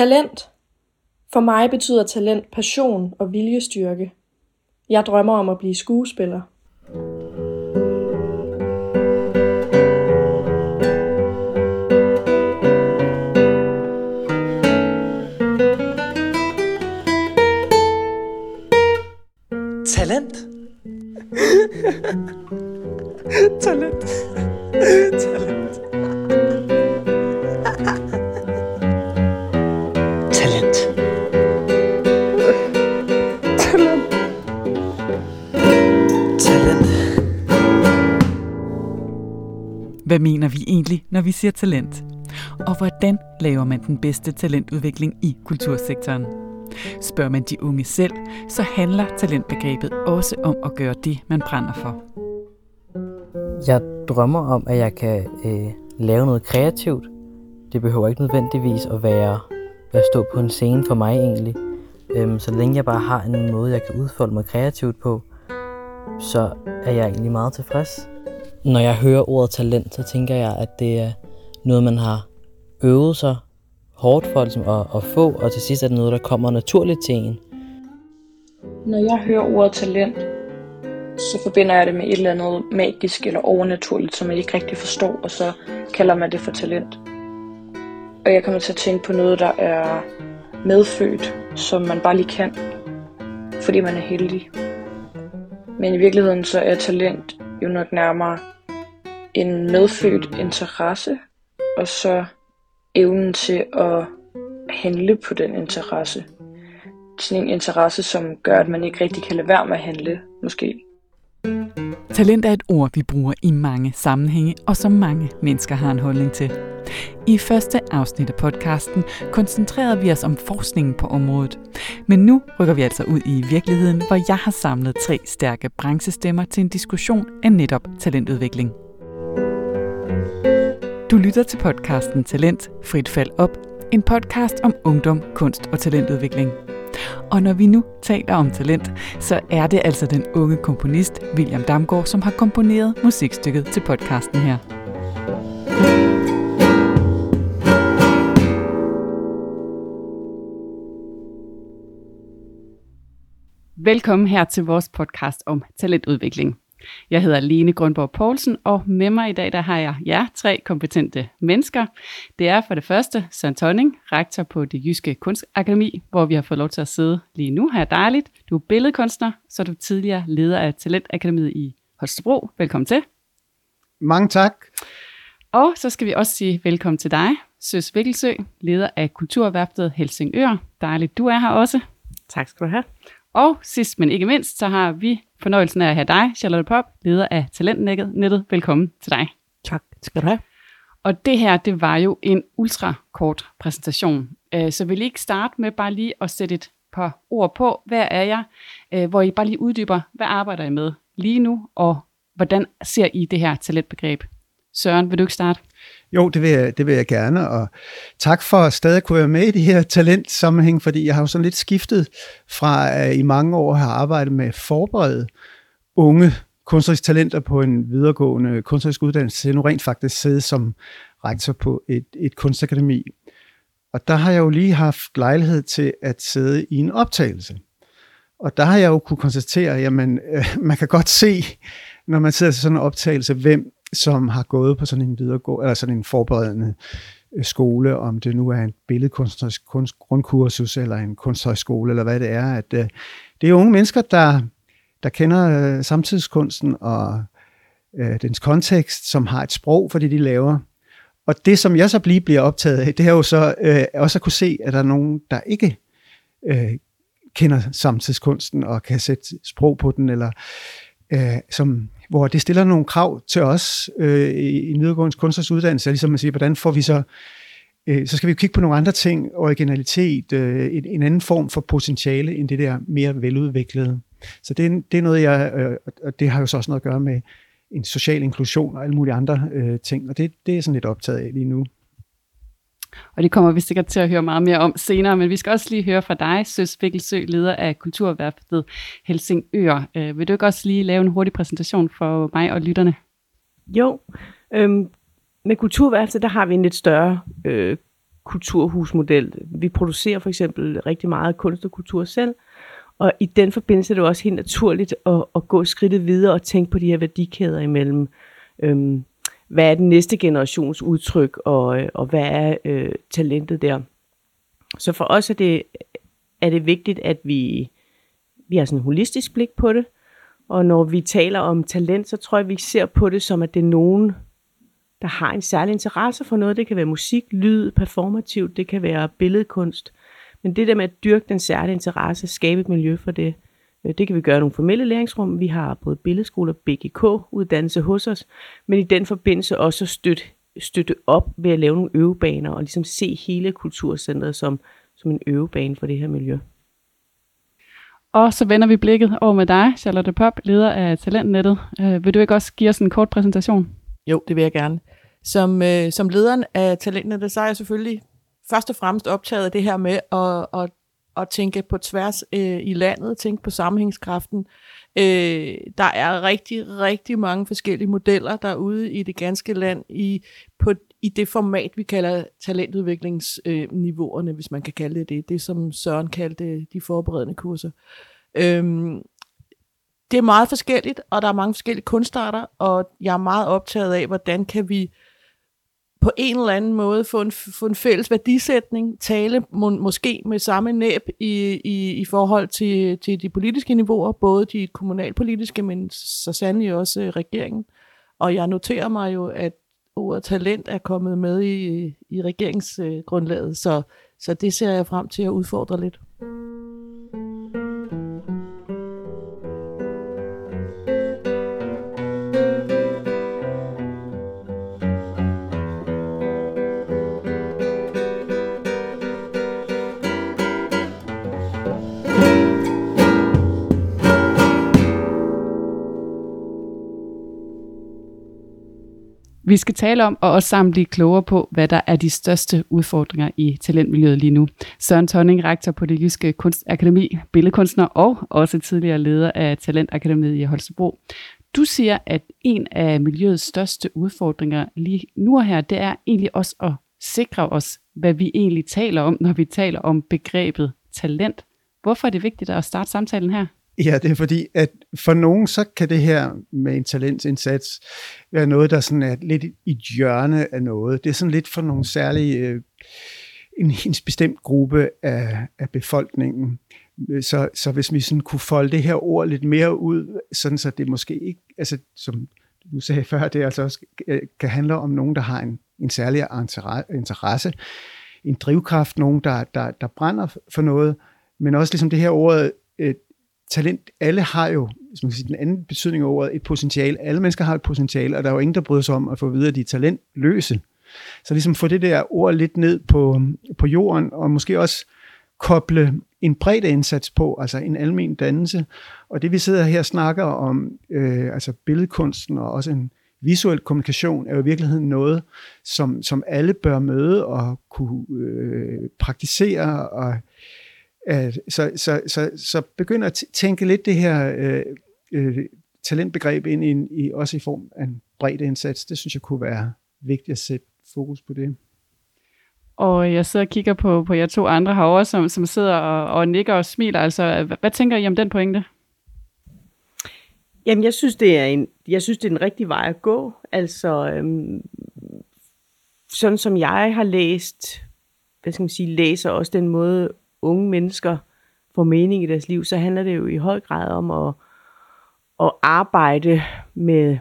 Talent. For mig betyder talent passion og viljestyrke. Jeg drømmer om at blive skuespiller. Talent. Talent. Talent. Hvad mener vi egentlig, når vi siger talent? Og hvordan laver man den bedste talentudvikling i kultursektoren? Spørger man de unge selv, så handler talentbegrebet også om at gøre det, man brænder for. Jeg drømmer om, at jeg kan øh, lave noget kreativt. Det behøver ikke nødvendigvis at være at stå på en scene for mig egentlig. Øhm, så længe jeg bare har en måde, jeg kan udfolde mig kreativt på, så er jeg egentlig meget tilfreds. Når jeg hører ordet talent, så tænker jeg, at det er noget, man har øvet sig hårdt for ligesom, at, at få, og til sidst er det noget, der kommer naturligt til en. Når jeg hører ordet talent, så forbinder jeg det med et eller andet magisk eller overnaturligt, som jeg ikke rigtig forstår, og så kalder man det for talent. Og jeg kommer til at tænke på noget, der er medfødt, som man bare lige kan, fordi man er heldig. Men i virkeligheden så er talent jo nok nærmere en medfødt interesse, og så evnen til at handle på den interesse. Sådan en interesse, som gør, at man ikke rigtig kan lade være med at handle, måske. Talent er et ord, vi bruger i mange sammenhænge, og som mange mennesker har en holdning til. I første afsnit af podcasten koncentrerede vi os om forskningen på området. Men nu rykker vi altså ud i virkeligheden, hvor jeg har samlet tre stærke branchestemmer til en diskussion af netop talentudvikling. Du lytter til podcasten Talent Frit Fald Op, en podcast om ungdom, kunst og talentudvikling. Og når vi nu taler om talent, så er det altså den unge komponist William Damgaard, som har komponeret musikstykket til podcasten her. Velkommen her til vores podcast om talentudvikling. Jeg hedder Lene Grundborg Poulsen, og med mig i dag der har jeg jer tre kompetente mennesker. Det er for det første Søren Tonning, rektor på det Jyske Kunstakademi, hvor vi har fået lov til at sidde lige nu her dejligt. Du er billedkunstner, så er du tidligere leder af Talentakademiet i Holstebro. Velkommen til. Mange tak. Og så skal vi også sige velkommen til dig, Søs Vikkelsø, leder af Kulturværftet Helsingør. Dejligt, du er her også. Tak skal du have. Og sidst men ikke mindst, så har vi fornøjelsen af at have dig, Charlotte Pop, leder af Talentnettet. Velkommen til dig. Tak skal du have. Og det her, det var jo en ultra kort præsentation. Øh, så vil I ikke starte med bare lige at sætte et par ord på, hvad er jeg, øh, hvor I bare lige uddyber, hvad arbejder I med lige nu, og hvordan ser I det her talentbegreb? Søren, vil du ikke starte? Jo, det vil, jeg, det vil jeg gerne, og tak for at stadig kunne være med i det her talentsammenhæng, fordi jeg har jo sådan lidt skiftet fra at i mange år har arbejdet med forberedt unge kunstneriske talenter på en videregående kunstnerisk uddannelse, til nu rent faktisk sidde som rektor på et, et kunstakademi. Og der har jeg jo lige haft lejlighed til at sidde i en optagelse. Og der har jeg jo kunne konstatere, at jamen, øh, man kan godt se, når man sidder til sådan en optagelse, hvem som har gået på sådan en videregå, eller sådan en forberedende øh, skole, om det nu er en billedkunstnerisk kunst, grundkursus eller en kunsthøjskole, eller hvad det er, at øh, det er unge mennesker, der, der kender øh, samtidskunsten og øh, dens kontekst, som har et sprog for det, de laver. Og det, som jeg så lige bliver optaget af, det er jo så øh, også at kunne se, at der er nogen, der ikke øh, kender samtidskunsten og kan sætte sprog på den, eller øh, som hvor det stiller nogle krav til os øh, i en videregående kunstners uddannelse, ligesom at sige, hvordan får vi så, øh, så skal vi jo kigge på nogle andre ting, originalitet, øh, en, en anden form for potentiale, end det der mere veludviklede. Så det, det er noget, jeg, øh, og det har jo så også noget at gøre med en social inklusion og alle mulige andre øh, ting, og det, det er sådan lidt optaget af lige nu. Og det kommer vi sikkert til at høre meget mere om senere, men vi skal også lige høre fra dig, Søs Vikkelsø, leder af Kulturværftet Helsingør. Øh, vil du ikke også lige lave en hurtig præsentation for mig og lytterne? Jo, øhm, med Kulturværftet, der har vi en lidt større øh, kulturhusmodel. Vi producerer for eksempel rigtig meget kunst og kultur selv, og i den forbindelse er det også helt naturligt at, at gå skridtet videre og tænke på de her værdikæder imellem, øhm, hvad er den næste generations udtryk, og, og hvad er øh, talentet der. Så for os er det, er det vigtigt, at vi, vi har sådan en holistisk blik på det, og når vi taler om talent, så tror jeg, vi ser på det som, at det er nogen, der har en særlig interesse for noget. Det kan være musik, lyd, performativt, det kan være billedkunst. Men det der med at dyrke den særlige interesse, skabe et miljø for det, det kan vi gøre i nogle formelle læringsrum. Vi har både billedskole og BGK-uddannelse hos os, men i den forbindelse også støtte, støtte op ved at lave nogle øvebaner og ligesom se hele kulturcentret som, som en øvebane for det her miljø. Og så vender vi blikket over med dig, Charlotte Pop, leder af Talentnettet. Øh, vil du ikke også give os en kort præsentation? Jo, det vil jeg gerne. Som, øh, som lederen af Talentnettet, så er jeg selvfølgelig først og fremmest optaget af det her med at, at, at tænke på tværs øh, i landet, tænke på sammenhængskraften. Øh, der er rigtig, rigtig mange forskellige modeller derude i det ganske land i, på, i det format, vi kalder talentudviklingsniveauerne, øh, hvis man kan kalde det det. Det, som Søren kaldte de forberedende kurser. Øh, det er meget forskelligt, og der er mange forskellige kunstarter, og jeg er meget optaget af, hvordan kan vi på en eller anden måde få en, få en fælles værdisætning, tale må, måske med samme næb i, i, i forhold til, til de politiske niveauer, både de kommunalpolitiske, men så sandelig også regeringen. Og jeg noterer mig jo, at ordet talent er kommet med i, i regeringsgrundlaget, så, så det ser jeg frem til at udfordre lidt. Vi skal tale om og også sammen blive klogere på, hvad der er de største udfordringer i talentmiljøet lige nu. Søren Tonning, rektor på det Jyske Kunstakademi, billedkunstner og også tidligere leder af Talentakademiet i Holstebro. Du siger, at en af miljøets største udfordringer lige nu og her, det er egentlig også at sikre os, hvad vi egentlig taler om, når vi taler om begrebet talent. Hvorfor er det vigtigt at starte samtalen her? Ja, det er fordi, at for nogen, så kan det her med en talentindsats være noget, der sådan er lidt i hjørne af noget. Det er sådan lidt for nogle særlige, øh, en, en bestemt gruppe af, af befolkningen. Så, så hvis vi sådan kunne folde det her ord lidt mere ud, sådan så det måske ikke, altså som du sagde før, det altså også øh, kan handle om nogen, der har en, en særlig interesse, en drivkraft, nogen, der, der, der brænder for noget, men også ligesom det her ord, øh, talent, alle har jo, hvis man kan sige, den anden betydning af ordet, et potentiale. Alle mennesker har et potentiale, og der er jo ingen, der bryder sig om at få videre, at de er talentløse. Så ligesom få det der ord lidt ned på, på jorden, og måske også koble en bred indsats på, altså en almen dannelse. Og det vi sidder her og snakker om, øh, altså billedkunsten og også en visuel kommunikation, er jo i virkeligheden noget, som, som alle bør møde og kunne øh, praktisere og så, så, så, så begynder at tænke lidt det her øh, øh, talentbegreb ind i, i, også i form af en bred indsats. Det synes jeg kunne være vigtigt at sætte fokus på det. Og jeg sidder og kigger på, på jer to andre herovre, som, som sidder og, og nikker og smiler. Altså, hvad, hvad tænker I om den pointe? Jamen, jeg synes, det er en, jeg synes, det er en rigtig vej at gå. Altså, øhm, sådan som jeg har læst, hvad skal man sige, læser også den måde, unge mennesker får mening i deres liv, så handler det jo i høj grad om at, at arbejde med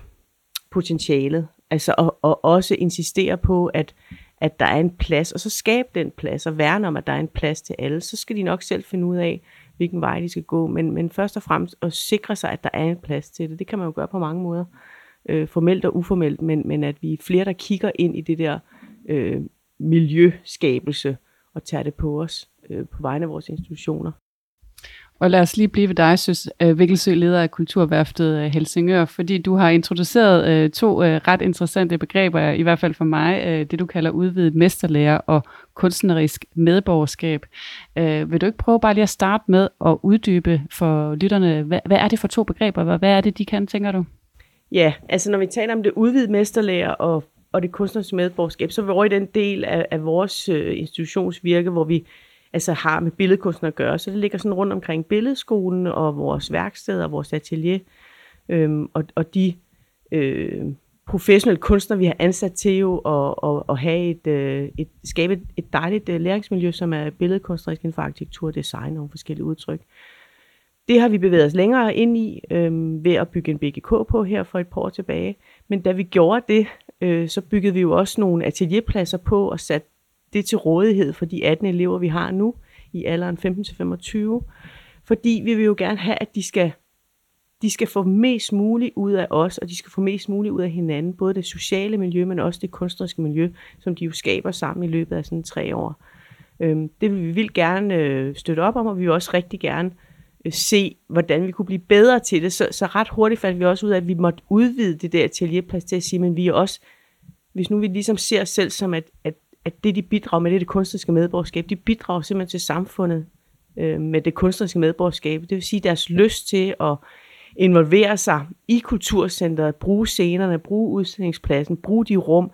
potentialet. Altså at, at også insistere på, at, at der er en plads, og så skabe den plads, og værne om, at der er en plads til alle. Så skal de nok selv finde ud af, hvilken vej de skal gå. Men, men først og fremmest at sikre sig, at der er en plads til det. Det kan man jo gøre på mange måder. Øh, formelt og uformelt, men, men at vi er flere, der kigger ind i det der øh, miljøskabelse og tager det på os øh, på vegne af vores institutioner. Og lad os lige blive ved dig, Søs øh, Vikkelsø, leder af Kulturværftet øh, Helsingør, fordi du har introduceret øh, to ret interessante begreber, i hvert fald for mig, det du kalder udvidet mesterlærer og kunstnerisk medborgerskab. Vil du ikke prøve bare lige at starte med at uddybe for lytterne, hvad, er det for to begreber, hvad, hvad er det, de kan, tænker du? Ja, altså når vi taler om det udvidet mesterlærer og og det kunstneriske medborgerskab, så er vi over i den del af, af vores institutionsvirke, hvor vi altså har med billedkunsten at gøre. Så det ligger sådan rundt omkring billedskolen og vores værksted og vores atelier. Øhm, og, og de øh, professionelle kunstnere, vi har ansat til jo at, at, at have et, øh, et, skabe et, et dejligt øh, læringsmiljø, som er billedkunstnerisk inden for arkitektur design og forskellige udtryk. Det har vi bevæget os længere ind i øh, ved at bygge en BGK på her for et par år tilbage. Men da vi gjorde det, øh, så byggede vi jo også nogle atelierpladser på og satte det til rådighed for de 18 elever, vi har nu i alderen 15-25. Fordi vi vil jo gerne have, at de skal, de skal få mest muligt ud af os, og de skal få mest muligt ud af hinanden. Både det sociale miljø, men også det kunstneriske miljø, som de jo skaber sammen i løbet af sådan tre år. Øhm, det vil vi vildt gerne øh, støtte op om, og vi vil også rigtig gerne øh, se, hvordan vi kunne blive bedre til det. Så, så ret hurtigt fandt vi også ud af, at vi måtte udvide det der atelierplads til at sige, men vi er også, hvis nu vi ligesom ser os selv som, at, at at det, de bidrager med, det er det kunstneriske medborgerskab. De bidrager simpelthen til samfundet øh, med det kunstneriske medborgerskab. Det vil sige deres lyst til at involvere sig i kulturcenteret, bruge scenerne, bruge udstillingspladsen, bruge de rum.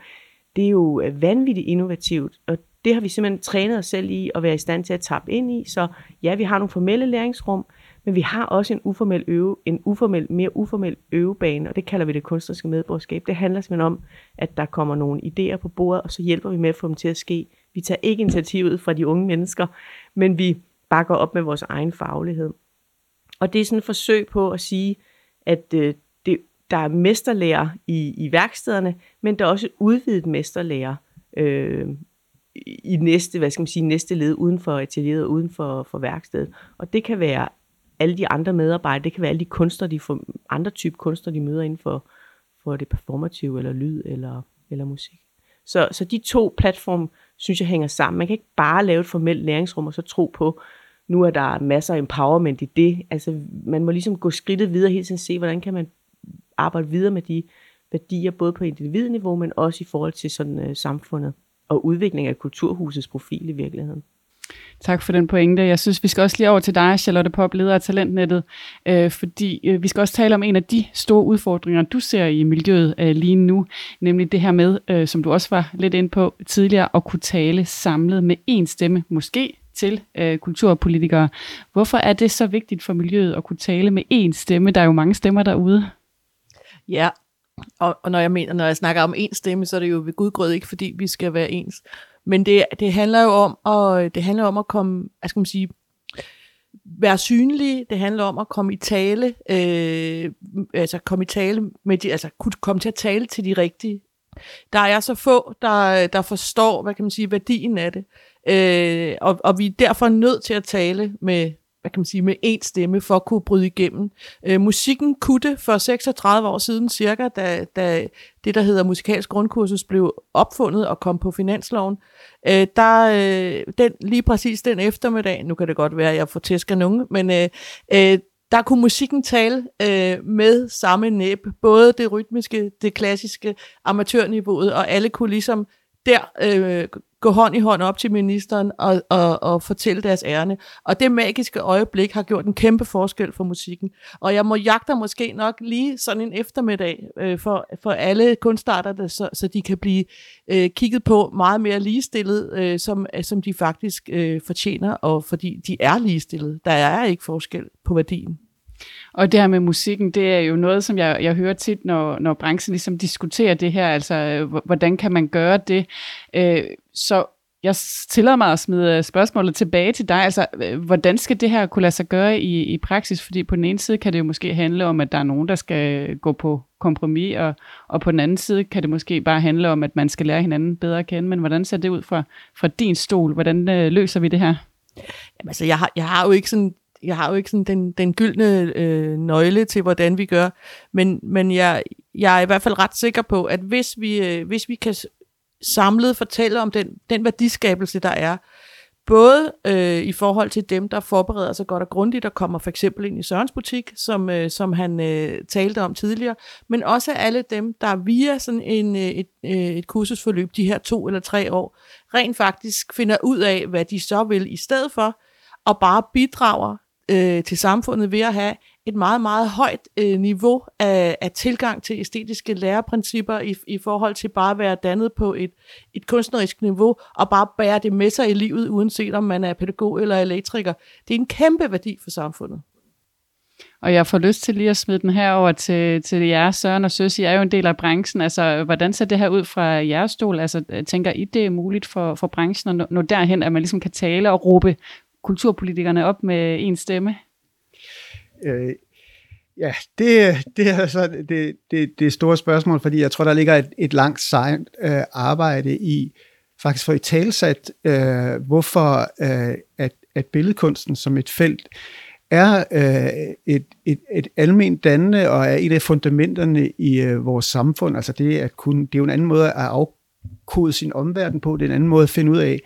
Det er jo øh, vanvittigt innovativt, og det har vi simpelthen trænet os selv i at være i stand til at tappe ind i. Så ja, vi har nogle formelle læringsrum, men vi har også en uformel, øve, en uformel, mere uformel øvebane, og det kalder vi det kunstneriske medborgerskab. Det handler simpelthen om, at der kommer nogle idéer på bordet, og så hjælper vi med at få dem til at ske. Vi tager ikke initiativet fra de unge mennesker, men vi bakker op med vores egen faglighed. Og det er sådan et forsøg på at sige, at øh, det, der er mesterlærer i, i værkstederne, men der er også udvidet mesterlærer øh, i næste, hvad skal man sige, næste led uden for atelieret, uden for, for værkstedet. Og det kan være alle de andre medarbejdere, det kan være alle de kunstnere, de får, andre typer kunstnere, de møder inden for, for det performative, eller lyd, eller, eller musik. Så, så de to platforme, synes jeg, hænger sammen. Man kan ikke bare lave et formelt læringsrum, og så tro på, nu er der masser af empowerment i det. Altså, man må ligesom gå skridtet videre hele tiden se, hvordan kan man arbejde videre med de værdier, både på individniveau, men også i forhold til sådan, øh, samfundet og udvikling af kulturhusets profil i virkeligheden. Tak for den pointe. Jeg synes, vi skal også lige over til dig, Charlotte Pop, leder af Talentnettet, øh, fordi øh, vi skal også tale om en af de store udfordringer, du ser i miljøet øh, lige nu, nemlig det her med, øh, som du også var lidt ind på tidligere, at kunne tale samlet med én stemme, måske til øh, kulturpolitikere. Hvorfor er det så vigtigt for miljøet at kunne tale med én stemme? Der er jo mange stemmer derude. Ja, og, og når jeg mener, når jeg snakker om én stemme, så er det jo ved gudgrød ikke, fordi vi skal være ens. Men det, det handler jo om at, det handler om at komme, hvad skal man sige, være synlige, det handler om at komme i tale, øh, altså komme i tale med de, altså kunne komme til at tale til de rigtige. Der er så få, der, der forstår, hvad kan man sige, værdien af det. Øh, og, og vi er derfor nødt til at tale med, hvad kan man sige, med én stemme for at kunne bryde igennem. Øh, musikken kunne det for 36 år siden cirka, da, da det, der hedder musikalsk grundkursus, blev opfundet og kom på finansloven. Øh, der, øh, den, lige præcis den eftermiddag, nu kan det godt være, at jeg får tæsker nogen, men øh, øh, der kunne musikken tale øh, med samme næb, både det rytmiske, det klassiske, amatørniveauet, og alle kunne ligesom der øh, gå hånd i hånd op til ministeren og, og, og fortælle deres ærne. Og det magiske øjeblik har gjort en kæmpe forskel for musikken. Og jeg må jagte måske nok lige sådan en eftermiddag øh, for, for alle kunstarter, så, så de kan blive øh, kigget på meget mere ligestillet, øh, som, som de faktisk øh, fortjener, og fordi de er ligestillet. Der er ikke forskel på værdien. Og det her med musikken, det er jo noget, som jeg, jeg hører tit, når, når branchen ligesom diskuterer det her, altså øh, hvordan kan man gøre det? Øh, så jeg tillader mig at smide øh, spørgsmålet tilbage til dig. Altså, øh, hvordan skal det her kunne lade sig gøre i, i praksis? Fordi på den ene side kan det jo måske handle om, at der er nogen, der skal gå på kompromis, og, og på den anden side kan det måske bare handle om, at man skal lære hinanden bedre at kende. Men hvordan ser det ud fra, fra din stol? Hvordan øh, løser vi det her? Jamen, altså, jeg har, jeg har jo ikke sådan jeg har jo ikke sådan den, den gyldne øh, nøgle til, hvordan vi gør, men, men jeg, jeg er i hvert fald ret sikker på, at hvis vi, øh, hvis vi kan samlet fortælle om den, den værdiskabelse, der er, både øh, i forhold til dem, der forbereder sig godt og grundigt, og kommer for eksempel ind i Sørens butik, som, øh, som han øh, talte om tidligere, men også alle dem, der via sådan en, øh, et, øh, et kursusforløb, de her to eller tre år, rent faktisk finder ud af, hvad de så vil i stedet for, og bare bidrager øh, til samfundet ved at have et meget, meget højt øh, niveau af, af tilgang til æstetiske læreprincipper i, i forhold til bare at være dannet på et, et kunstnerisk niveau, og bare bære det med sig i livet, uanset om man er pædagog eller elektriker. Det er en kæmpe værdi for samfundet. Og jeg får lyst til lige at smide den her over til, til jer, Søren og Søs. I er jo en del af branchen. Altså, hvordan ser det her ud fra jeres stol? Altså, tænker I, det er muligt for, for branchen at nå, nå derhen, at man ligesom kan tale og råbe kulturpolitikerne op med en stemme? Øh, ja, det, det er så det, det, det store spørgsmål, fordi jeg tror, der ligger et, et langt sejt øh, arbejde i faktisk for i talsat, øh, hvorfor øh, at, at billedkunsten som et felt er øh, et, et, et almindeligt dannende og er et af fundamenterne i øh, vores samfund. Altså det, at kunne, det er jo en anden måde at afkode sin omverden på, det er en anden måde at finde ud af,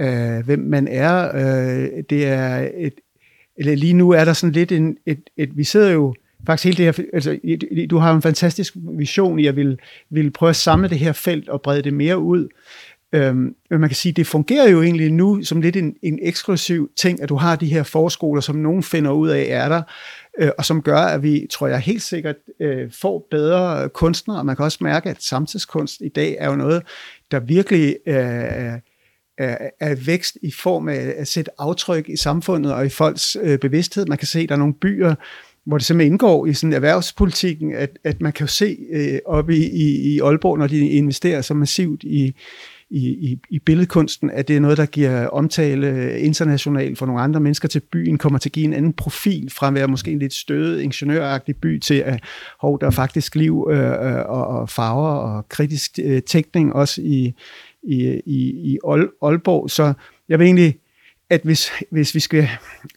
øh, hvem man er. Øh, det er et, eller lige nu er der sådan lidt en, et, et, vi sidder jo faktisk hele det her, altså du har en fantastisk vision i at vil, vil prøve at samle det her felt og brede det mere ud. Øhm, men man kan sige, det fungerer jo egentlig nu som lidt en, en eksklusiv ting, at du har de her forskoler, som nogen finder ud af er der, øh, og som gør, at vi, tror jeg helt sikkert, øh, får bedre kunstnere, og man kan også mærke, at samtidskunst i dag er jo noget, der virkelig øh, er, er vækst i form af at sætte aftryk i samfundet og i folks øh, bevidsthed. Man kan se, at der er nogle byer, hvor det simpelthen indgår i sådan erhvervspolitikken, at, at man kan jo se øh, oppe i, i, i Aalborg, når de investerer så massivt i, i, i, i billedkunsten, at det er noget, der giver omtale internationalt for nogle andre mennesker til byen, kommer til at give en anden profil fra at være måske en lidt stødet ingeniøragtig by til, at hov, der er faktisk liv øh, øh og, og farver og kritisk øh, tænkning også i, i, i, i Aalborg. Så jeg vil egentlig, at hvis, hvis vi skal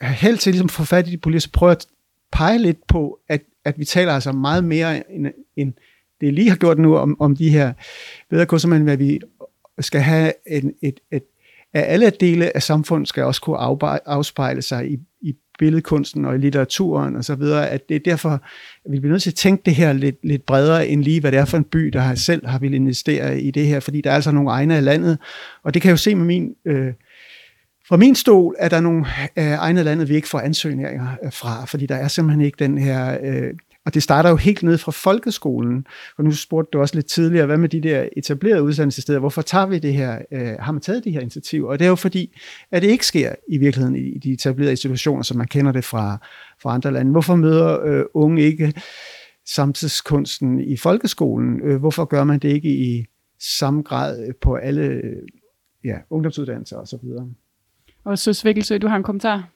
have held til ligesom at få fat i de politiske, så prøver at pege lidt på, at, at vi taler altså meget mere end, end det lige har gjort nu om, om de her bedre men hvad vi skal have en, et, et, at alle dele af samfundet skal også kunne afspejle sig i, i billedkunsten og i litteraturen og så videre, at det er derfor, at vi bliver nødt til at tænke det her lidt, lidt bredere end lige, hvad det er for en by, der har selv har vil investere i det her, fordi der er altså nogle egne af landet, og det kan jeg jo se med min, øh, fra min stol, at der er nogle øh, egne af landet, vi ikke får ansøgninger øh, fra, fordi der er simpelthen ikke den her øh, og det starter jo helt ned fra folkeskolen. Og nu spurgte du også lidt tidligere, hvad med de der etablerede uddannelsessteder? Hvorfor tager vi det her? Øh, har man taget de her initiativer? Og det er jo fordi, at det ikke sker i virkeligheden i de etablerede institutioner, som man kender det fra, fra andre lande. Hvorfor møder øh, unge ikke samtidskunsten i folkeskolen? Øh, hvorfor gør man det ikke i samme grad øh, på alle øh, ja, ungdomsuddannelser osv.? Og så Svikkelsø, du har en kommentar?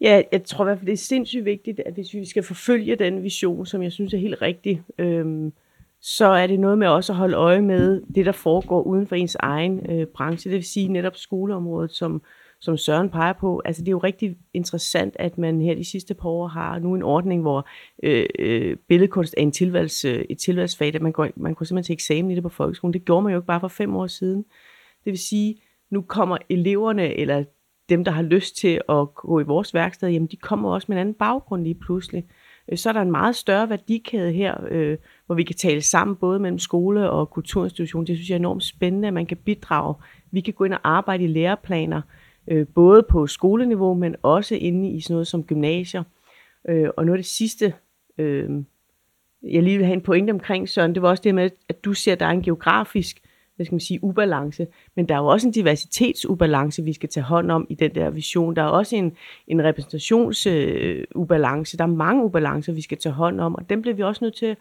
Ja, jeg tror i hvert fald, det er sindssygt vigtigt, at hvis vi skal forfølge den vision, som jeg synes er helt rigtig, øhm, så er det noget med også at holde øje med det, der foregår uden for ens egen øh, branche. Det vil sige netop skoleområdet, som, som Søren peger på. Altså det er jo rigtig interessant, at man her de sidste par år har nu en ordning, hvor øh, øh, billedkunst er en tilvalgs, øh, et tilvalgsfag, at man, går, man kunne simpelthen til eksamen i det på folkeskolen. Det gjorde man jo ikke bare for fem år siden. Det vil sige, nu kommer eleverne, eller dem, der har lyst til at gå i vores værksted, jamen de kommer også med en anden baggrund lige pludselig. Øh, så er der en meget større værdikæde her, øh, hvor vi kan tale sammen både mellem skole og kulturinstitution. Det synes jeg er enormt spændende, at man kan bidrage. Vi kan gå ind og arbejde i læreplaner, øh, både på skoleniveau, men også inde i sådan noget som gymnasier. Øh, og noget af det sidste, øh, jeg lige vil have en pointe omkring, Søren, det var også det med, at du siger, at der er en geografisk hvad skal man sige, ubalance, men der er jo også en diversitetsubalance, vi skal tage hånd om i den der vision. Der er også en, en repræsentationsubalance. Øh, der er mange ubalancer, vi skal tage hånd om, og dem bliver vi også nødt til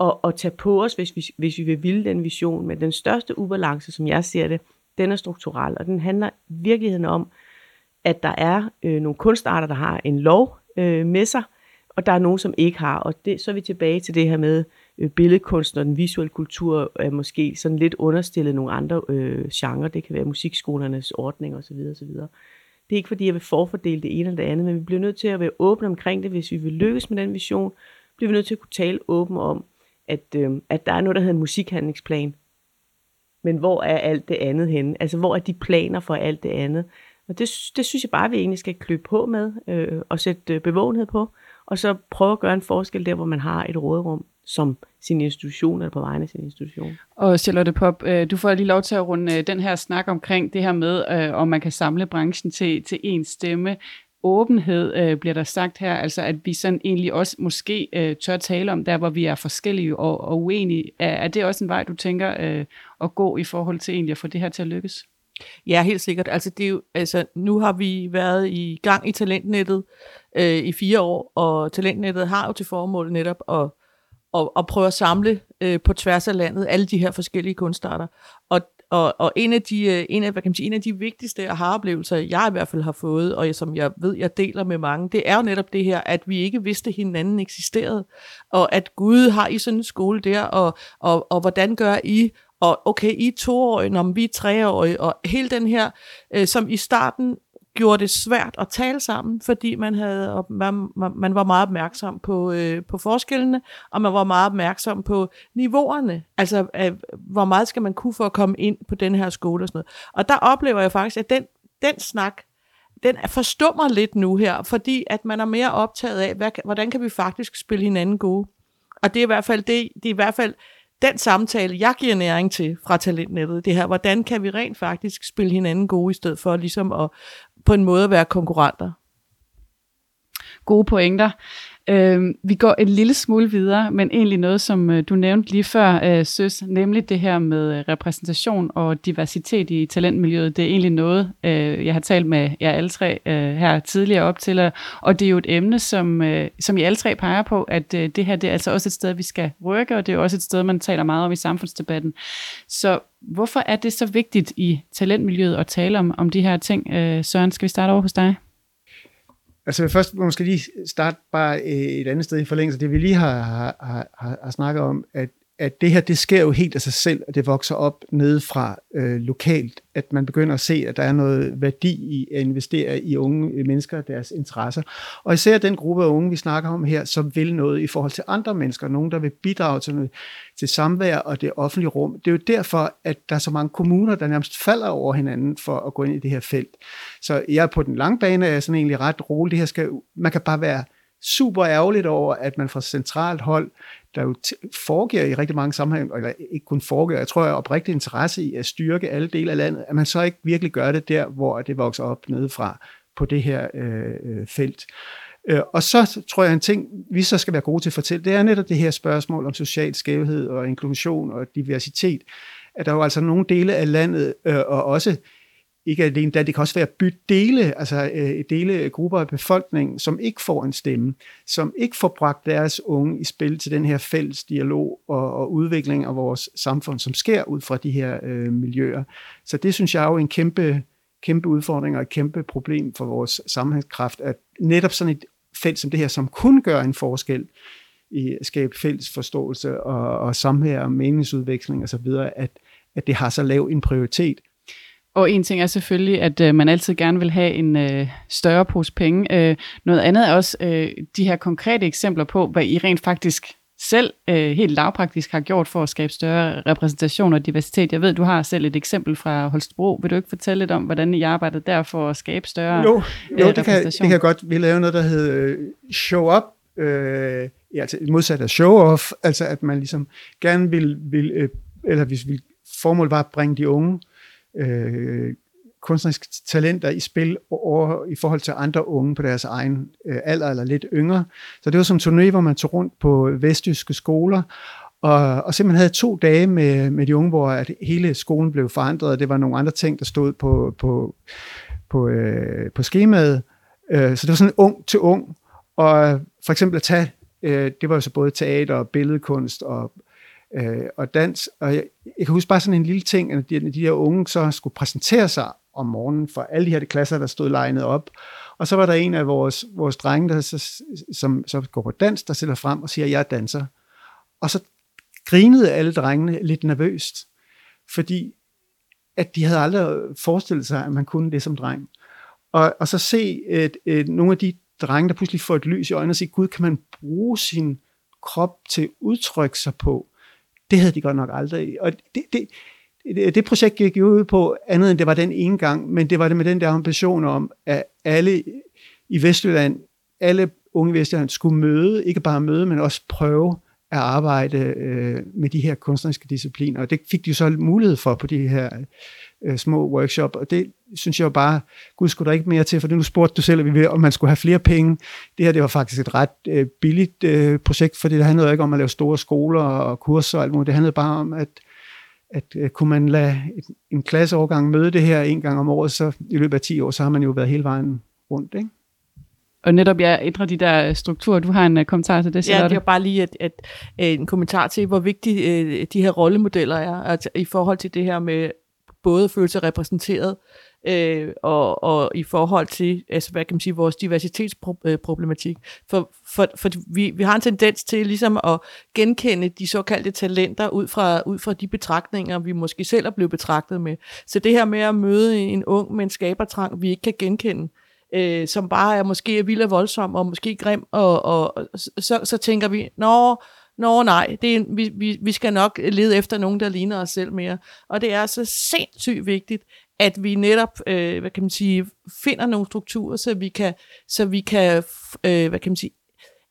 at, at tage på os, hvis vi, hvis vi vil ville den vision. Men den største ubalance, som jeg ser det, den er strukturel, og den handler i virkeligheden om, at der er øh, nogle kunstarter, der har en lov øh, med sig, og der er nogen, som ikke har. Og det, så er vi tilbage til det her med, øh, billedkunst og den visuelle kultur er måske sådan lidt understillet nogle andre øh, genrer. Det kan være musikskolernes ordning osv. osv. Det er ikke fordi, jeg vil forfordele det ene eller det andet, men vi bliver nødt til at være åbne omkring det. Hvis vi vil lykkes med den vision, bliver vi nødt til at kunne tale åbent om, at, øh, at der er noget, der hedder en musikhandlingsplan. Men hvor er alt det andet henne? Altså, hvor er de planer for alt det andet? Og det, det synes jeg bare, vi egentlig skal kløbe på med øh, og sætte øh, bevågenhed på, og så prøve at gøre en forskel der, hvor man har et råderum som sin institution, eller på vegne af sin institution. Og Charlotte Pop, øh, du får lige lov til at runde øh, den her snak omkring det her med, øh, om man kan samle branchen til, til én stemme. åbenhed, øh, bliver der sagt her, altså at vi sådan egentlig også måske øh, tør tale om der, hvor vi er forskellige og, og uenige. Er, er det også en vej, du tænker øh, at gå i forhold til egentlig at få det her til at lykkes? Ja, helt sikkert. Altså, det er jo, altså, nu har vi været i gang i Talentnettet øh, i fire år, og Talentnettet har jo til formål netop at, og, at prøve at samle øh, på tværs af landet alle de her forskellige kunstarter. Og, og, og en, af de, øh, en, af, hvad kan man sige, en af de vigtigste aha-oplevelser, jeg i hvert fald har fået, og som jeg ved, jeg deler med mange, det er jo netop det her, at vi ikke vidste, at hinanden eksisterede, og at Gud har i sådan en skole der, og, og, og hvordan gør I, og okay, I er toårige, når vi er treårige, og hele den her, øh, som i starten gjorde det svært at tale sammen, fordi man havde man, man var meget opmærksom på, øh, på forskellene, og man var meget opmærksom på niveauerne. Altså, øh, hvor meget skal man kunne for at komme ind på den her skole og sådan noget. Og der oplever jeg faktisk, at den, den snak, den forstummer lidt nu her, fordi at man er mere optaget af, hvad, hvordan kan vi faktisk spille hinanden gode. Og det er i hvert fald det, det er i hvert fald den samtale, jeg giver næring til fra talentnettet, det her, hvordan kan vi rent faktisk spille hinanden gode, i stedet for ligesom at på en måde at være konkurrenter. Gode pointer. Øh, vi går en lille smule videre, men egentlig noget, som øh, du nævnte lige før, øh, Søs, nemlig det her med øh, repræsentation og diversitet i talentmiljøet. Det er egentlig noget, øh, jeg har talt med jer alle tre øh, her tidligere op til, og det er jo et emne, som, øh, som I alle tre peger på, at øh, det her det er altså også et sted, vi skal rykke, og det er også et sted, man taler meget om i samfundsdebatten. Så hvorfor er det så vigtigt i talentmiljøet at tale om, om de her ting? Øh, Søren, skal vi starte over hos dig? Altså først måske lige starte bare øh, et andet sted i forlængelse det, vi lige har, har, har, har snakket om, at at det her, det sker jo helt af sig selv, og det vokser op nedefra øh, lokalt, at man begynder at se, at der er noget værdi i at investere i unge øh, mennesker og deres interesser. Og især den gruppe af unge, vi snakker om her, som vil noget i forhold til andre mennesker, nogen, der vil bidrage til, noget, til samvær og det offentlige rum. Det er jo derfor, at der er så mange kommuner, der nærmest falder over hinanden for at gå ind i det her felt. Så jeg er på den lange bane er sådan egentlig ret rolig. Det her skal, man kan bare være super ærgerligt over, at man fra centralt hold der jo foregår i rigtig mange sammenhænge, eller ikke kun foregår, jeg tror, jeg er oprigtig interesse i at styrke alle dele af landet, at man så ikke virkelig gør det der, hvor det vokser op nedefra på det her øh, øh felt. Øh, og så tror jeg, en ting, vi så skal være gode til at fortælle, det er netop det her spørgsmål om social skævhed og inklusion og diversitet, at der er jo altså nogle dele af landet, øh, og også ikke alene der, det kan også være bytte dele, altså øh, dele grupper af befolkningen, som ikke får en stemme, som ikke får bragt deres unge i spil til den her fælles dialog og, og udvikling af vores samfund, som sker ud fra de her øh, miljøer. Så det synes jeg er jo en kæmpe, kæmpe udfordring og et kæmpe problem for vores sammenhængskraft, at netop sådan et felt som det her, som kun gør en forskel i at skabe fælles forståelse og, og samvær og meningsudveksling osv., at, at det har så lav en prioritet, og en ting er selvfølgelig, at øh, man altid gerne vil have en øh, større pose penge. Øh, noget andet er også øh, de her konkrete eksempler på, hvad I rent faktisk selv øh, helt lavpraktisk har gjort for at skabe større repræsentation og diversitet. Jeg ved, du har selv et eksempel fra Holstebro. Vil du ikke fortælle lidt om, hvordan I arbejdede der for at skabe større jo, jo, øh, det kan, det kan jeg godt. Vi lavede noget, der hedder øh, Show Up. Øh, ja, altså modsat af show off, altså at man ligesom gerne vil, vil øh, eller hvis vi formål var at bringe de unge øh, kunstneriske talenter i spil over, i forhold til andre unge på deres egen øh, alder eller lidt yngre. Så det var som turné, hvor man tog rundt på vestjyske skoler, og, og simpelthen havde to dage med, med de unge, hvor at hele skolen blev forandret, og det var nogle andre ting, der stod på, på, på, øh, på skemaet. Øh, så det var sådan ung til ung. Og for eksempel at tage, øh, det var jo så både teater og billedkunst og øh, og dans. Og jeg, jeg kan huske bare sådan en lille ting, at de, de her unge så skulle præsentere sig om morgenen for alle de her klasser, der stod legnet op. Og så var der en af vores, vores drenge, der så, som så går på dans, der stiller frem og siger, at jeg er danser. Og så grinede alle drengene lidt nervøst, fordi at de havde aldrig forestillet sig, at man kunne det som dreng. Og, og så se et, et, nogle af de drenge, der pludselig får et lys i øjnene og siger, gud, kan man bruge sin krop til at udtrykke sig på? Det havde de godt nok aldrig. Og det, det, det, det projekt gik jo ud på andet end det var den ene gang, men det var det med den der ambition om, at alle i Vestjylland, alle unge i Vestjylland skulle møde, ikke bare møde, men også prøve at arbejde øh, med de her kunstneriske discipliner. Og det fik de jo så mulighed for på de her øh, små workshop, og det synes jeg jo bare, gud skulle der ikke mere til, for nu spurgte du selv, om man skulle have flere penge. Det her, det var faktisk et ret øh, billigt øh, projekt, for det handlede ikke om at lave store skoler og kurser og alt muligt. Det handlede bare om, at, at øh, kunne man lade et, en klasseovergang møde det her en gang om året, så i løbet af 10 år, så har man jo været hele vejen rundt, ikke? Og netop jeg ændrer de der strukturer. Du har en uh, kommentar til det, Ja, Charlotte. det er bare lige et, et, en kommentar til, hvor vigtige øh, de her rollemodeller er, altså, i forhold til det her med både at føle sig repræsenteret, øh, og, og i forhold til, altså, hvad kan man sige, vores diversitetsproblematik. For, for, for vi, vi har en tendens til ligesom at genkende de såkaldte talenter ud fra, ud fra de betragtninger, vi måske selv er blevet betragtet med. Så det her med at møde en ung med en skabertrang, vi ikke kan genkende, øh, Øh, som bare er måske er vild og voldsom, og måske grim, og, og, og så, så tænker vi, nå, Nå nej, det er, vi, vi, vi skal nok lede efter nogen, der ligner os selv mere. Og det er så sindssygt vigtigt, at vi netop, øh, hvad kan man sige, finder nogle strukturer, så vi kan, så vi kan øh, hvad kan man sige,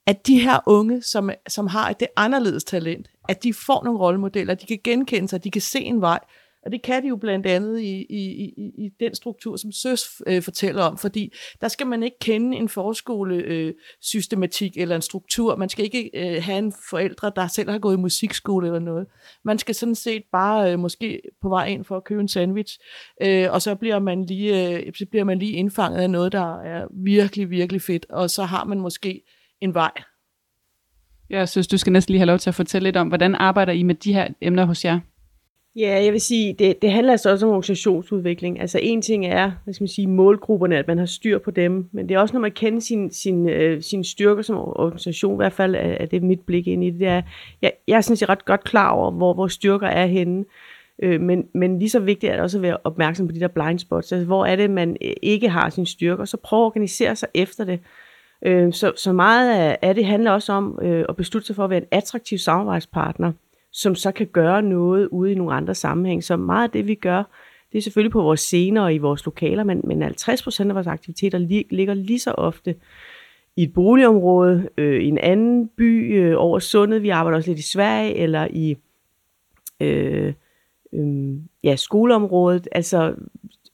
at de her unge, som, som har det anderledes talent, at de får nogle rollemodeller, de kan genkende sig, de kan se en vej, og det kan de jo blandt andet i, i, i, i den struktur, som Søs øh, fortæller om, fordi der skal man ikke kende en forskolesystematik øh, eller en struktur. Man skal ikke øh, have en forældre, der selv har gået i musikskole eller noget. Man skal sådan set bare øh, måske på vej ind for at købe en sandwich, øh, og så bliver, man lige, øh, så bliver man lige indfanget af noget, der er virkelig, virkelig fedt, og så har man måske en vej. Jeg synes, du skal næsten lige have lov til at fortælle lidt om, hvordan arbejder I med de her emner hos jer? Ja, jeg vil sige, det, det handler altså også om organisationsudvikling. Altså en ting er, hvad skal man sige, målgrupperne, at man har styr på dem, men det er også, når man kender sin, sin, øh, sin styrker som organisation, i hvert fald er, er det mit blik ind i det, det er, jeg, jeg er sådan set ret godt klar over, hvor vores styrker er henne, øh, men, men lige så vigtigt er det også at være opmærksom på de der blind spots, altså hvor er det, man øh, ikke har sin styrker, så prøv at organisere sig efter det. Øh, så, så meget af, af det handler også om øh, at beslutte sig for at være en attraktiv samarbejdspartner, som så kan gøre noget ude i nogle andre sammenhæng. Så meget af det, vi gør, det er selvfølgelig på vores scener og i vores lokaler, men, men 50% af vores aktiviteter li- ligger lige så ofte i et boligområde, øh, i en anden by øh, over sundet. Vi arbejder også lidt i Sverige, eller i øh, øh, ja, skoleområdet. Altså,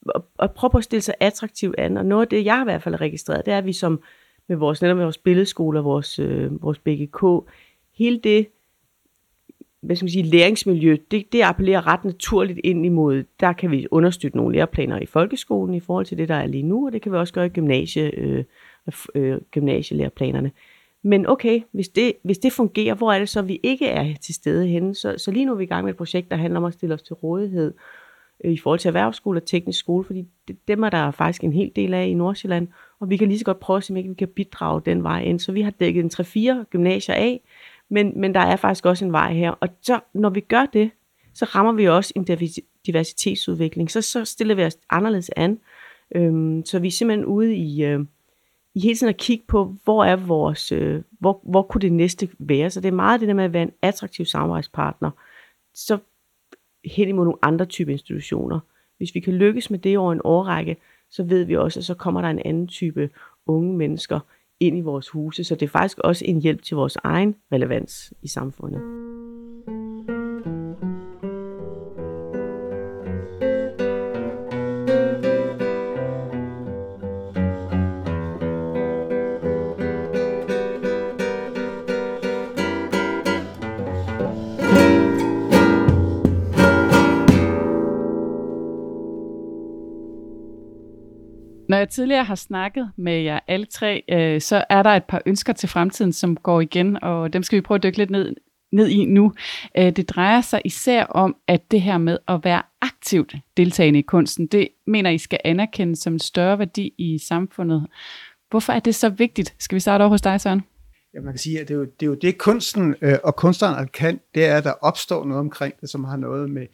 og, og prøve at stille sig attraktivt an. Og noget af det, jeg har i hvert fald registreret, det er, at vi som med vores, netop med vores billedskoler, vores, øh, vores BGK, hele det hvad skal man sige, læringsmiljø, det, det appellerer ret naturligt ind imod, der kan vi understøtte nogle læreplaner i folkeskolen i forhold til det, der er lige nu, og det kan vi også gøre i gymnasie, øh, øh, gymnasielæreplanerne. Men okay, hvis det, hvis det fungerer, hvor er det så, vi ikke er til stede henne? Så, så lige nu er vi i gang med et projekt, der handler om at stille os til rådighed øh, i forhold til erhvervsskole og teknisk skole, fordi det, dem er der faktisk en hel del af i Nordsjælland, og vi kan lige så godt prøve at se, om ikke vi kan bidrage den vej ind. Så vi har dækket en 3-4 gymnasier af, men, men der er faktisk også en vej her. Og så, når vi gør det, så rammer vi også en diversitetsudvikling. Så, så stiller vi os anderledes an. Øhm, så vi er simpelthen ude i, øh, i hele tiden at kigge på, hvor er vores, øh, hvor, hvor kunne det næste være. Så det er meget det der med at være en attraktiv samarbejdspartner. Så hen imod nogle andre type institutioner. Hvis vi kan lykkes med det over en årrække, så ved vi også, at så kommer der en anden type unge mennesker ind i vores huse. Så det er faktisk også en hjælp til vores egen relevans i samfundet. Når jeg tidligere har snakket med jer alle tre, øh, så er der et par ønsker til fremtiden, som går igen, og dem skal vi prøve at dykke lidt ned, ned i nu. Øh, det drejer sig især om, at det her med at være aktivt deltagende i kunsten, det mener I skal anerkendes som en større værdi i samfundet. Hvorfor er det så vigtigt? Skal vi starte over hos dig, Søren? Ja, man kan sige, at det er jo det, er jo det kunsten øh, og kunstneren kan, det er, at der opstår noget omkring det, som har noget med,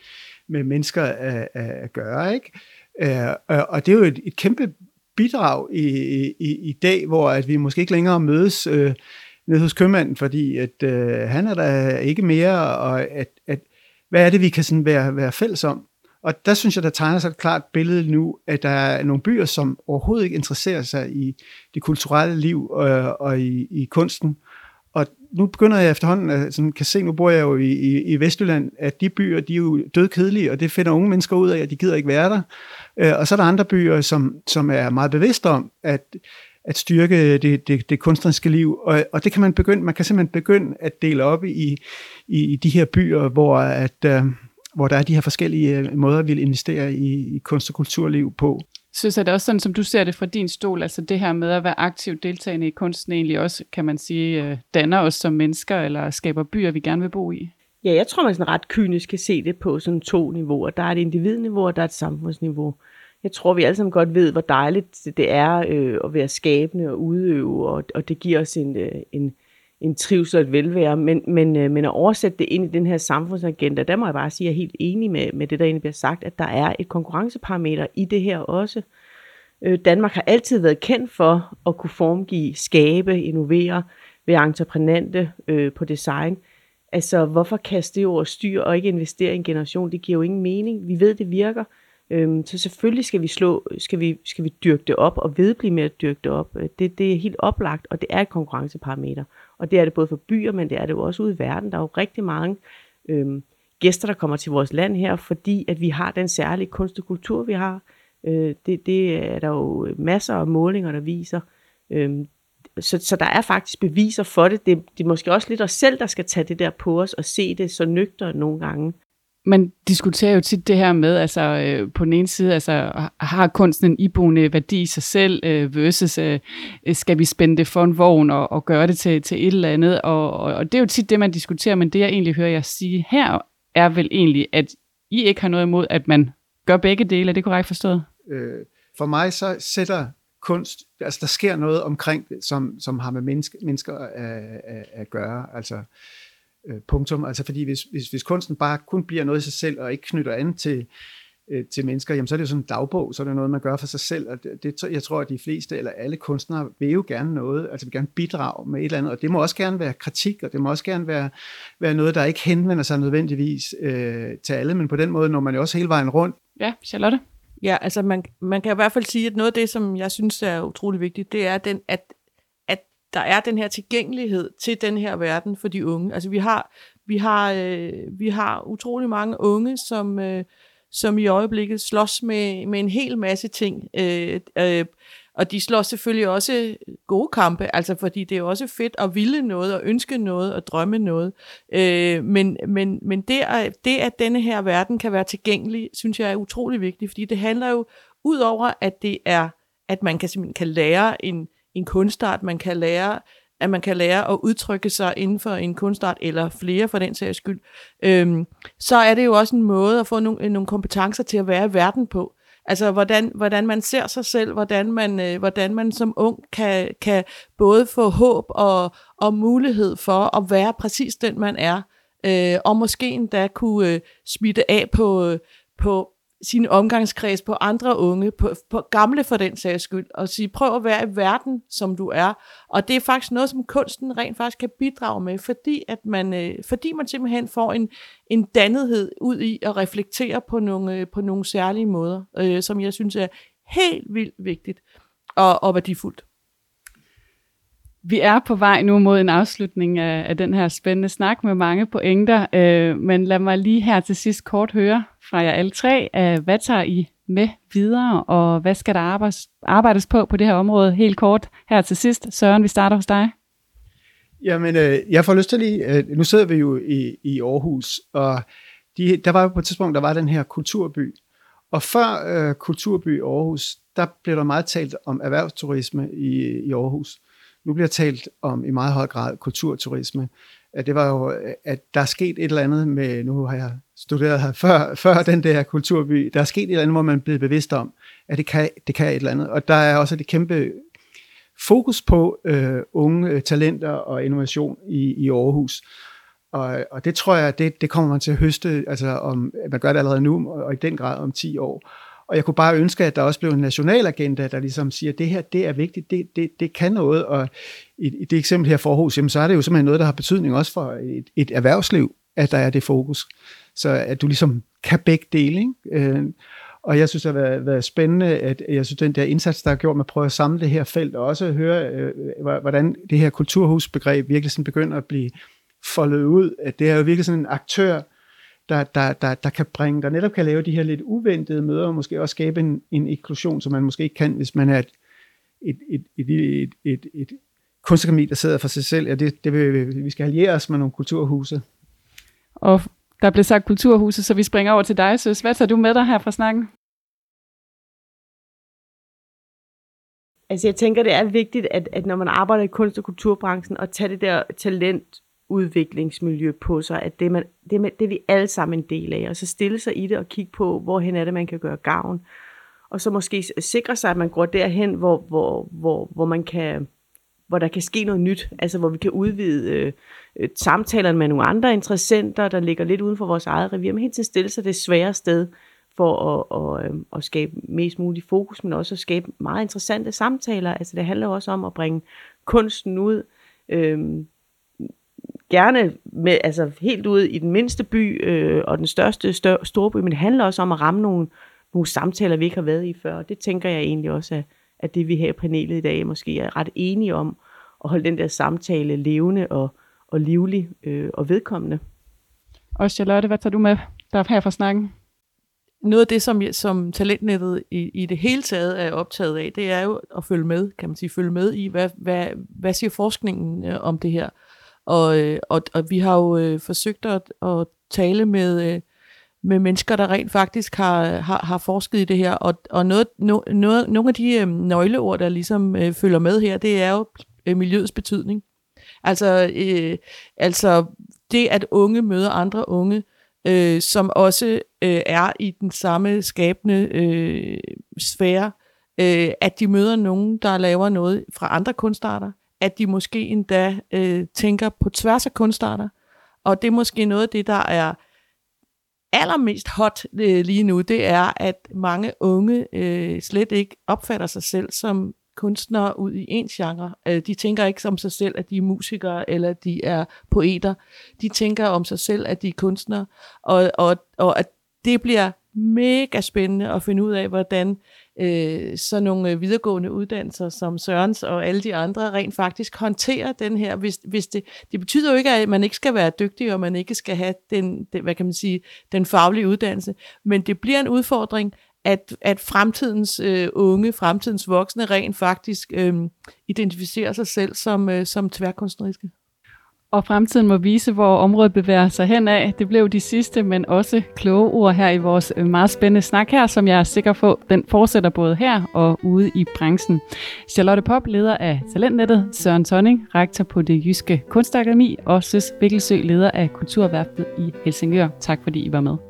med mennesker at, at gøre. Ikke? Øh, og det er jo et, et kæmpe bidrag i, i, i dag, hvor at vi måske ikke længere mødes øh, nede hos købmanden, fordi at øh, han er der ikke mere, og at, at, hvad er det, vi kan sådan være, være fælles om? Og der synes jeg, der tegner sig et klart billede nu, at der er nogle byer, som overhovedet ikke interesserer sig i det kulturelle liv og, og i, i kunsten og nu begynder jeg efterhånden at sådan, kan se, nu bor jeg jo i, i, i Vestjylland, at de byer, de er jo dødkedelige, og det finder unge mennesker ud af, at de gider ikke være der. Øh, og så er der andre byer, som, som er meget bevidste om, at, at styrke det, det, det kunstneriske liv. Og, og det kan man begynde, man kan simpelthen begynde at dele op i, i, i de her byer, hvor, at, uh, hvor der er de her forskellige øh, måder, vi vil investere i, i kunst- og kulturliv på. Så, så er det også sådan, som du ser det fra din stol, altså det her med at være aktivt deltagende i kunsten egentlig også, kan man sige, øh, danner os som mennesker, eller skaber byer, vi gerne vil bo i? Ja, jeg tror, man sådan ret kynisk kan se det på sådan to niveauer. Der er et individniveau, og der er et samfundsniveau. Jeg tror, vi alle sammen godt ved, hvor dejligt det er øh, at være skabende og udøve, og, og det giver os en, øh, en, en trivsel og et velvære. Men, men, øh, men at oversætte det ind i den her samfundsagenda, der må jeg bare sige, at jeg er helt enig med, med det, der egentlig bliver sagt, at der er et konkurrenceparameter i det her også. Øh, Danmark har altid været kendt for at kunne formgive, skabe, innovere, være entreprenante øh, på design. Altså, hvorfor kaste det over styr og ikke investere i en generation? Det giver jo ingen mening. Vi ved, det virker. Øhm, så selvfølgelig skal vi, slå, skal, vi, skal vi dyrke det op og vedblive med at dyrke det op. Øh, det, det er helt oplagt, og det er et konkurrenceparameter. Og det er det både for byer, men det er det jo også ude i verden. Der er jo rigtig mange øhm, gæster, der kommer til vores land her, fordi at vi har den særlige kunst og kultur, vi har. Øh, det, det er der jo masser af målinger, der viser. Øhm, så, så der er faktisk beviser for det. det. Det er måske også lidt os selv, der skal tage det der på os og se det så nøgter nogle gange. Man diskuterer jo tit det her med, altså øh, på den ene side, altså har kunsten en iboende værdi i sig selv, øh, versus øh, skal vi spænde det for en vogn og, og gøre det til, til et eller andet, og, og, og det er jo tit det, man diskuterer, men det jeg egentlig hører jer sige her, er vel egentlig, at I ikke har noget imod, at man gør begge dele, er det korrekt forstået? Øh, for mig så sætter kunst, altså der sker noget omkring det, som, som har med menneske, mennesker at, at, at gøre, altså øh, punktum, altså fordi hvis, hvis, hvis kunsten bare kun bliver noget i sig selv, og ikke knytter an til, øh, til mennesker, jamen så er det jo sådan en dagbog, så er det noget, man gør for sig selv, og det, det, jeg tror, at de fleste, eller alle kunstnere, vil jo gerne noget, altså vil gerne bidrage med et eller andet, og det må også gerne være kritik, og det må også gerne være, være noget, der ikke henvender sig nødvendigvis øh, til alle, men på den måde når man jo også hele vejen rundt. Ja, Charlotte? Ja, altså man, man kan i hvert fald sige, at noget af det, som jeg synes er utrolig vigtigt, det er, den, at, at der er den her tilgængelighed til den her verden for de unge. Altså vi har, vi har, øh, vi har utrolig mange unge, som, øh, som i øjeblikket slås med, med en hel masse ting. Øh, øh, og de slår selvfølgelig også gode kampe, altså fordi det er også fedt at ville noget, og ønske noget, og drømme noget. Øh, men men, men det, at, det, at denne her verden kan være tilgængelig, synes jeg er utrolig vigtigt, fordi det handler jo, ud over at det er, at man kan simpelthen kan lære en, en kunstart, man kan lære at man kan lære at udtrykke sig inden for en kunstart, eller flere for den sags skyld, øhm, så er det jo også en måde at få nogle, øh, nogle kompetencer til at være i verden på. Altså, hvordan, hvordan man ser sig selv, hvordan man, øh, hvordan man som ung kan, kan både få håb og, og mulighed for at være præcis den, man er, øh, og måske endda kunne øh, smitte af på, øh, på sin omgangskreds på andre unge, på, på gamle for den sags skyld, og sige, prøv at være i verden, som du er. Og det er faktisk noget, som kunsten rent faktisk kan bidrage med, fordi, at man, øh, fordi man simpelthen får en, en dannethed ud i at reflektere på nogle, øh, på nogle særlige måder, øh, som jeg synes er helt vildt vigtigt og, og værdifuldt. Vi er på vej nu mod en afslutning af, af den her spændende snak med mange pointer, øh, men lad mig lige her til sidst kort høre fra jer alle tre, øh, hvad tager I med videre, og hvad skal der arbejdes, arbejdes på på det her område helt kort her til sidst? Søren, vi starter hos dig. Jamen, øh, jeg får lyst til lige, øh, nu sidder vi jo i, i Aarhus, og de, der var jo på et tidspunkt, der var den her kulturby, og før øh, kulturby Aarhus, der blev der meget talt om erhvervsturisme i, i Aarhus. Nu bliver talt om i meget høj grad kulturturisme. At det var jo, at der er sket et eller andet med, nu har jeg studeret her før, før den der kulturby, der er sket et eller andet, hvor man er blevet bevidst om, at det kan, det kan et eller andet. Og der er også et kæmpe fokus på øh, unge øh, talenter og innovation i, i Aarhus. Og, og det tror jeg, det, det kommer man til at høste, altså om, man gør det allerede nu, og i den grad om 10 år. Og jeg kunne bare ønske, at der også blev en national agenda, der ligesom siger, at det her, det er vigtigt, det, det, det kan noget. Og i, i det eksempel her forhus, jamen, så er det jo simpelthen noget, der har betydning også for et, et erhvervsliv, at der er det fokus. Så at du ligesom kan begge dele. Ikke? Øh, Og jeg synes, det har været, været spændende, at jeg synes, den der indsats, der er gjort med at prøve at samle det her felt, og også høre, øh, hvordan det her kulturhusbegreb virkelig sådan begynder at blive foldet ud. At det er jo virkelig sådan en aktør, der, der, der, der kan bringe, der netop kan lave de her lidt uventede møder, og måske også skabe en, en inklusion, som man måske ikke kan, hvis man er et, et, et, et, et, et, et kunstakademi, der sidder for sig selv. Ja, det, det vil, vi skal alliere os med nogle kulturhuse. Og der blev sagt kulturhuset, så vi springer over til dig, Søs. Hvad tager du med dig her fra snakken? Altså jeg tænker, det er vigtigt, at, at når man arbejder i kunst- og kulturbranchen, og tage det der udviklingsmiljø på sig, at det, man, det, det er vi alle sammen en del af, og så stille sig i det og kigge på, hvorhen er det, man kan gøre gavn, og så måske sikre sig, at man går derhen, hvor, hvor, hvor, hvor man kan hvor der kan ske noget nyt, altså hvor vi kan udvide øh, øh, samtalerne med nogle andre interessenter, der ligger lidt uden for vores eget revir, men helt til stille sig det svære sted for at, at, øh, at skabe mest mulig fokus, men også at skabe meget interessante samtaler. Altså det handler også om at bringe kunsten ud, øh, gerne med, altså helt ud i den mindste by øh, og den største stør, store by, men det handler også om at ramme nogle, nogle samtaler, vi ikke har været i før. Og det tænker jeg egentlig også er, at det vi her i panelet i dag måske er ret enige om, at holde den der samtale levende og, og livlig øh, og vedkommende. Og Charlotte, hvad tager du med der her fra snakken? Noget af det, som, som talentnettet i, i det hele taget er optaget af, det er jo at følge med, kan man sige, følge med i, hvad, hvad, hvad siger forskningen øh, om det her. Og, øh, og, og vi har jo øh, forsøgt at, at tale med, øh, med mennesker, der rent faktisk har, har, har forsket i det her. Og, og noget, no, noget, nogle af de øh, nøgleord, der ligesom øh, følger med her, det er jo øh, miljøets betydning. Altså, øh, altså det, at unge møder andre unge, øh, som også øh, er i den samme skabende øh, sfære, øh, at de møder nogen, der laver noget fra andre kunstarter, at de måske endda øh, tænker på tværs af kunstarter, og det er måske noget af det, der er allermest hot øh, lige nu, det er, at mange unge øh, slet ikke opfatter sig selv som kunstnere ud i en genre. Øh, de tænker ikke om sig selv, at de er musikere eller de er poeter. De tænker om sig selv, at de er kunstnere. Og, og, og at det bliver mega spændende at finde ud af, hvordan øh, sådan nogle øh, videregående uddannelser som Sørens og alle de andre rent faktisk håndterer den her. Hvis, hvis det, det betyder jo ikke, at man ikke skal være dygtig, og man ikke skal have den, den, hvad kan man sige, den faglige uddannelse, men det bliver en udfordring, at, at fremtidens øh, unge, fremtidens voksne rent faktisk øh, identificerer sig selv som, øh, som tværkunstneriske. Og fremtiden må vise, hvor området bevæger sig hen af. Det blev de sidste, men også kloge ord her i vores øh, meget spændende snak her, som jeg er sikker på, den fortsætter både her og ude i branchen. Charlotte Pop, leder af Talentnettet, Søren Tonning, rektor på det Jyske Kunstakademi, og Søs Vikkelsø, leder af Kulturværftet i Helsingør. Tak fordi I var med.